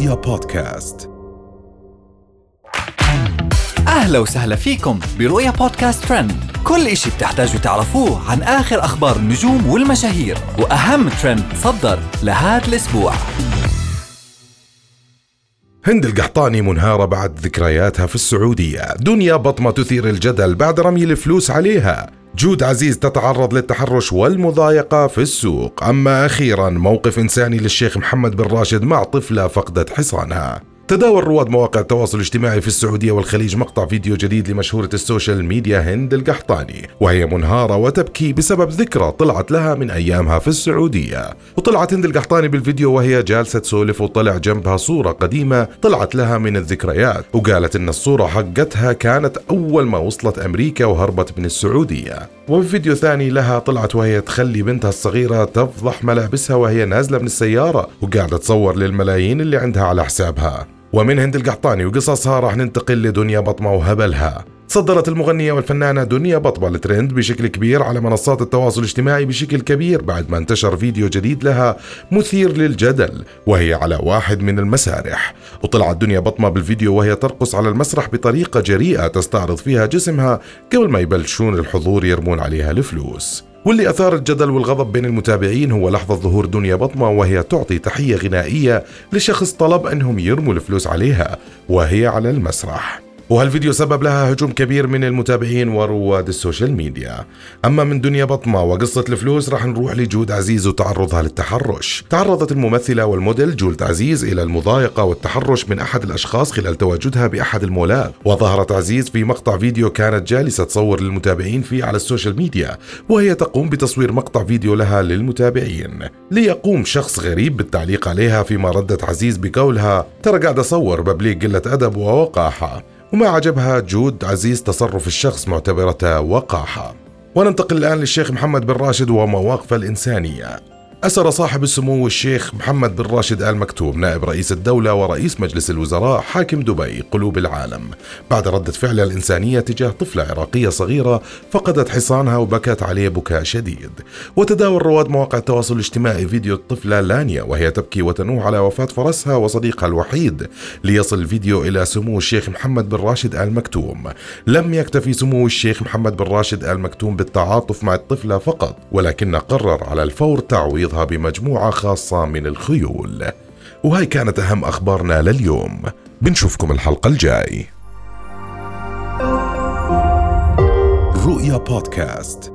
رؤيا بودكاست. أهلا وسهلا فيكم برؤيا بودكاست ترند. كل إشي بتحتاجوا تعرفوه عن آخر أخبار النجوم والمشاهير وأهم ترند صدر لهذا الأسبوع. هند القحطاني منهارة بعد ذكرياتها في السعودية. دنيا بطمة تثير الجدل بعد رمي الفلوس عليها. جود عزيز تتعرض للتحرش والمضايقة في السوق. أما أخيرا موقف إنساني للشيخ محمد بن راشد مع طفلة فقدت حصانها. تداول رواد مواقع التواصل الاجتماعي في السعودية والخليج مقطع فيديو جديد لمشهورة ال social media هند القحطاني وهي منهارة وتبكي بسبب ذكرى طلعت لها من أيامها في السعودية. وطلعت هند القحطاني بالفيديو وهي جالسة تسولف وطلع جنبها صورة قديمة طلعت لها من الذكريات وقالت إن الصورة حقتها كانت أول ما وصلت أمريكا وهربت من السعودية. وفي فيديو ثاني لها طلعت وهي تخلي بنتها الصغيرة تفضح ملابسها وهي نازلة من السيارة وقاعدة تصور للملايين اللي عندها على حسابها. ومن هند القحطاني وقصصها راح ننتقل لدنيا بطمة وهبلها. صدرت المغنية والفنانة دنيا بطبة الترند بشكل كبير على منصات التواصل الاجتماعي بشكل كبير بعد ما انتشر فيديو جديد لها مثير للجدل وهي على واحد من المسارح. وطلعت دنيا بطمة بالفيديو وهي ترقص على المسرح بطريقة جريئة تستعرض فيها جسمها قبل ما يبلشون الحضور يرمون عليها الفلوس. واللي أثار الجدل والغضب بين المتابعين هو لحظة ظهور دنيا بطمة وهي تعطي تحية غنائية لشخص طلب أنهم يرموا الفلوس عليها وهي على المسرح. وهالفيديو سبب لها هجوم كبير من المتابعين ورواد ال social media. أما من دنيا بطمة وقصة الفلوس راح نروح لجود عزيز وتعرضها للتحرش. تعرضت الممثلة والموديل جود عزيز إلى المضايقة والتحرش من أحد الأشخاص خلال تواجدها بأحد المولات. وظهرت عزيز في مقطع فيديو كانت جالسة تصور للمتابعين فيه على ال social media وهي تقوم بتصوير مقطع فيديو لها للمتابعين. ليقوم شخص غريب بالتعليق عليها فيما ردت عزيز بقولها ترى قاعد أصور ببليغ قلة أدب ووقاحة. وما عجبها جود عزيز تصرف الشخص معتبرته وقاحة. وننتقل الآن للشيخ محمد بن راشد ومواقفه الإنسانية. أسر صاحب السمو الشيخ محمد بن راشد آل مكتوم نائب رئيس الدولة ورئيس مجلس الوزراء حاكم دبي قلوب العالم. بعد ردة فعل الإنسانية تجاه طفلة عراقية صغيرة فقدت حصانها وبكت عليه بكاء شديد. وتداول رواد مواقع التواصل الاجتماعي فيديو الطفلة لانيا وهي تبكي وتنوح على وفاة فرسها وصديقها الوحيد ليصل الفيديو إلى سمو الشيخ محمد بن راشد آل مكتوم. لم يكتفي سمو الشيخ محمد بن راشد آل مكتوم بالتعاطف مع الطفلة فقط ولكن قرر على الفور تعويض تعرضها بمجموعة خاصة من الخيول. وهاي كانت أهم أخبارنا لليوم. بنشوفكم الحلقة الجاي. رؤيا بودكاست.